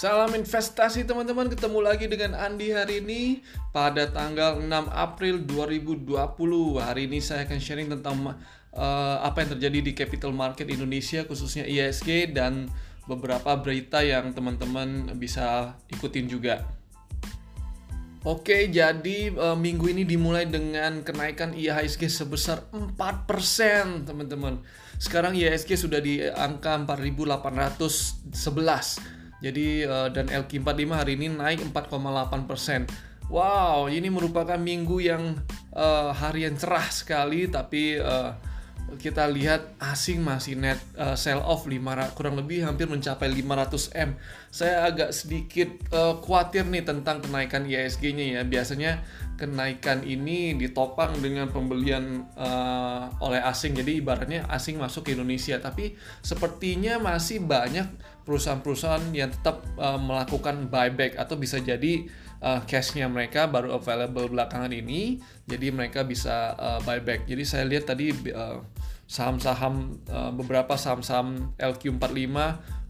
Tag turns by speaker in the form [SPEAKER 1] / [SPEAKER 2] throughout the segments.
[SPEAKER 1] Salam investasi teman-teman, ketemu lagi dengan Andi hari ini pada tanggal 6 April 2020. Hari ini saya akan sharing tentang uh, apa yang terjadi di capital market Indonesia khususnya ISG dan beberapa berita yang teman-teman bisa ikutin juga. Oke, jadi uh, minggu ini dimulai dengan kenaikan IHSG sebesar 4%, teman-teman. Sekarang IHSG sudah di angka 4811 jadi uh, dan LQ45 hari ini naik 4,8 persen. Wow, ini merupakan minggu yang uh, hari yang cerah sekali, tapi uh, kita lihat asing masih net uh, sell off 500, kurang lebih hampir mencapai 500 m. Saya agak sedikit uh, khawatir nih tentang kenaikan ISG-nya ya. Biasanya kenaikan ini ditopang dengan pembelian uh, oleh asing. Jadi ibaratnya asing masuk ke Indonesia, tapi sepertinya masih banyak perusahaan-perusahaan yang tetap uh, melakukan buyback atau bisa jadi uh, cashnya mereka baru available belakangan ini, jadi mereka bisa uh, buyback. Jadi saya lihat tadi uh, saham-saham uh, beberapa saham-saham LQ45,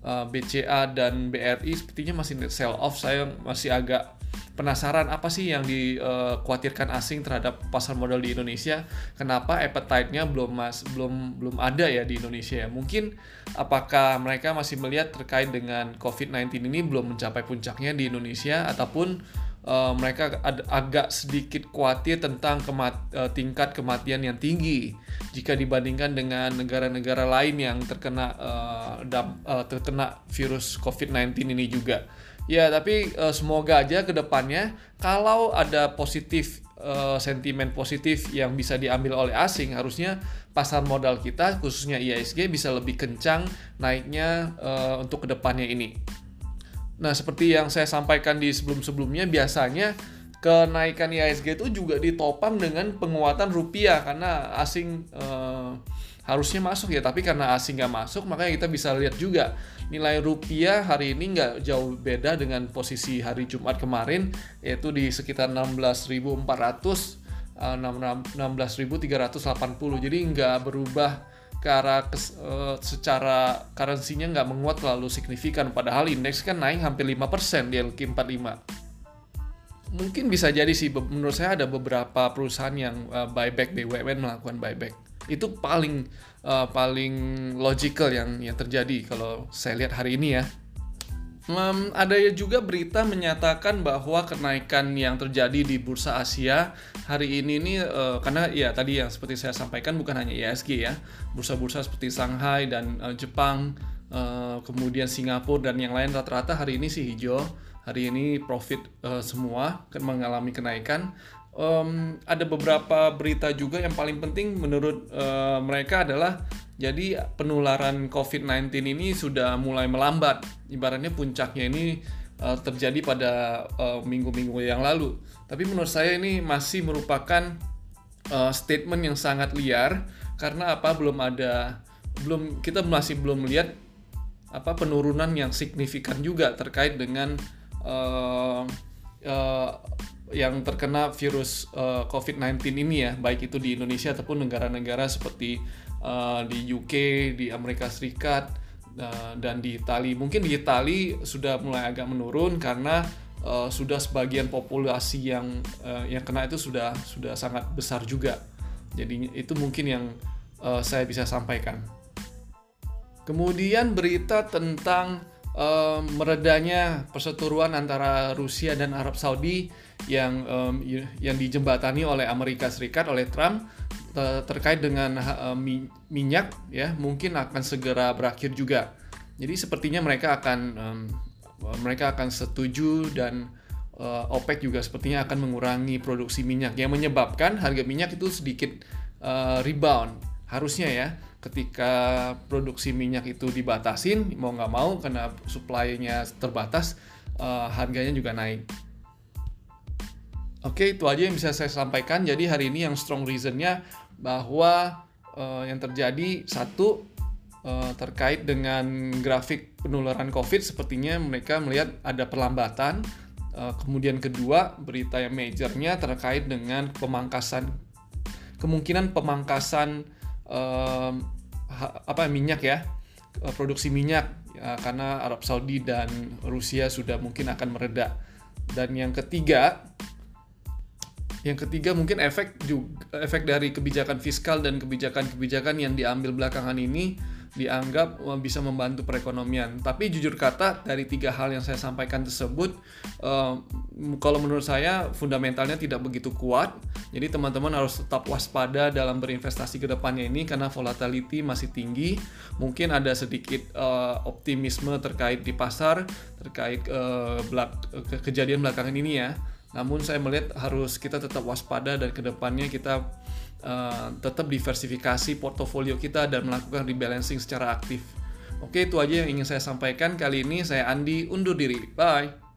[SPEAKER 1] uh, BCA dan BRI sepertinya masih sell off. Saya masih agak penasaran apa sih yang dikhawatirkan asing terhadap pasar modal di Indonesia? Kenapa appetite-nya belum mas belum belum ada ya di Indonesia ya? Mungkin apakah mereka masih melihat terkait dengan COVID-19 ini belum mencapai puncaknya di Indonesia ataupun uh, mereka ag agak sedikit khawatir tentang kemat uh, tingkat kematian yang tinggi jika dibandingkan dengan negara-negara lain yang terkena uh, uh, terkena virus COVID-19 ini juga. Ya, tapi uh, semoga aja ke depannya kalau ada positif uh, sentimen positif yang bisa diambil oleh asing, harusnya pasar modal kita khususnya IISG bisa lebih kencang naiknya uh, untuk ke depannya ini. Nah, seperti yang saya sampaikan di sebelum-sebelumnya, biasanya kenaikan IISG itu juga ditopang dengan penguatan rupiah karena asing uh, harusnya masuk ya tapi karena asing nggak masuk makanya kita bisa lihat juga nilai rupiah hari ini nggak jauh beda dengan posisi hari Jumat kemarin yaitu di sekitar 16.400 16.380 jadi nggak berubah ke arah kes, uh, secara currency-nya nggak menguat terlalu signifikan. Padahal indeks kan naik hampir 5% di LQ45 mungkin bisa jadi sih menurut saya ada beberapa perusahaan yang uh, buyback BUMN melakukan buyback itu paling uh, paling logical yang yang terjadi kalau saya lihat hari ini ya. Um, ada juga berita menyatakan bahwa kenaikan yang terjadi di bursa Asia hari ini ini uh, karena ya tadi yang seperti saya sampaikan bukan hanya ISG ya, bursa-bursa seperti Shanghai dan uh, Jepang, uh, kemudian Singapura dan yang lain rata-rata hari ini sih hijau, hari ini profit uh, semua mengalami kenaikan um, ada beberapa berita juga yang paling penting menurut uh, mereka adalah jadi penularan COVID-19 ini sudah mulai melambat. Ibaratnya puncaknya ini uh, terjadi pada minggu-minggu uh, yang lalu. Tapi menurut saya ini masih merupakan uh, statement yang sangat liar karena apa belum ada belum kita masih belum melihat apa penurunan yang signifikan juga terkait dengan uh, uh, yang terkena virus uh, eh, COVID-19 ini ya, baik itu di Indonesia ataupun negara-negara seperti uh, di UK, di Amerika Serikat, uh, dan di Italia. Mungkin di Italia sudah mulai agak menurun karena uh, sudah sebagian populasi yang uh, yang kena itu sudah sudah sangat besar juga. Jadi itu mungkin yang uh, saya bisa sampaikan. Kemudian berita tentang uh, meredanya perseteruan antara Rusia dan Arab Saudi yang um, yang dijembatani oleh Amerika Serikat oleh Trump terkait dengan uh, minyak ya mungkin akan segera berakhir juga. Jadi sepertinya mereka akan um, mereka akan setuju dan uh, OPEC juga sepertinya akan mengurangi produksi minyak yang menyebabkan harga minyak itu sedikit uh, rebound harusnya ya ketika produksi minyak itu dibatasin mau nggak mau karena supply-nya terbatas uh, harganya juga naik. Oke, itu aja yang bisa saya sampaikan. Jadi hari ini yang strong reasonnya bahwa uh, yang terjadi satu uh, terkait dengan grafik penularan COVID, sepertinya mereka melihat ada perlambatan. Uh, kemudian kedua, berita yang majornya terkait dengan pemangkasan kemungkinan pemangkasan uh, apa minyak ya uh, produksi minyak ya, karena Arab Saudi dan Rusia sudah mungkin akan mereda. Dan yang ketiga, yang ketiga mungkin efek juga efek dari kebijakan fiskal dan kebijakan-kebijakan yang diambil belakangan ini dianggap eh, bisa membantu perekonomian. Tapi jujur kata dari tiga hal yang saya sampaikan tersebut, uh, kalau menurut saya fundamentalnya tidak begitu kuat. Jadi teman-teman harus tetap waspada dalam berinvestasi ke depannya ini karena volatility masih tinggi. Mungkin ada sedikit uh, optimisme terkait di pasar terkait uh, belak ke kejadian belakangan ini ya. Namun saya melihat harus kita tetap waspada dan ke depannya kita uh, tetap diversifikasi portofolio kita dan melakukan rebalancing secara aktif. Oke, itu aja yang ingin saya sampaikan kali ini. Saya Andi, undur diri. Bye.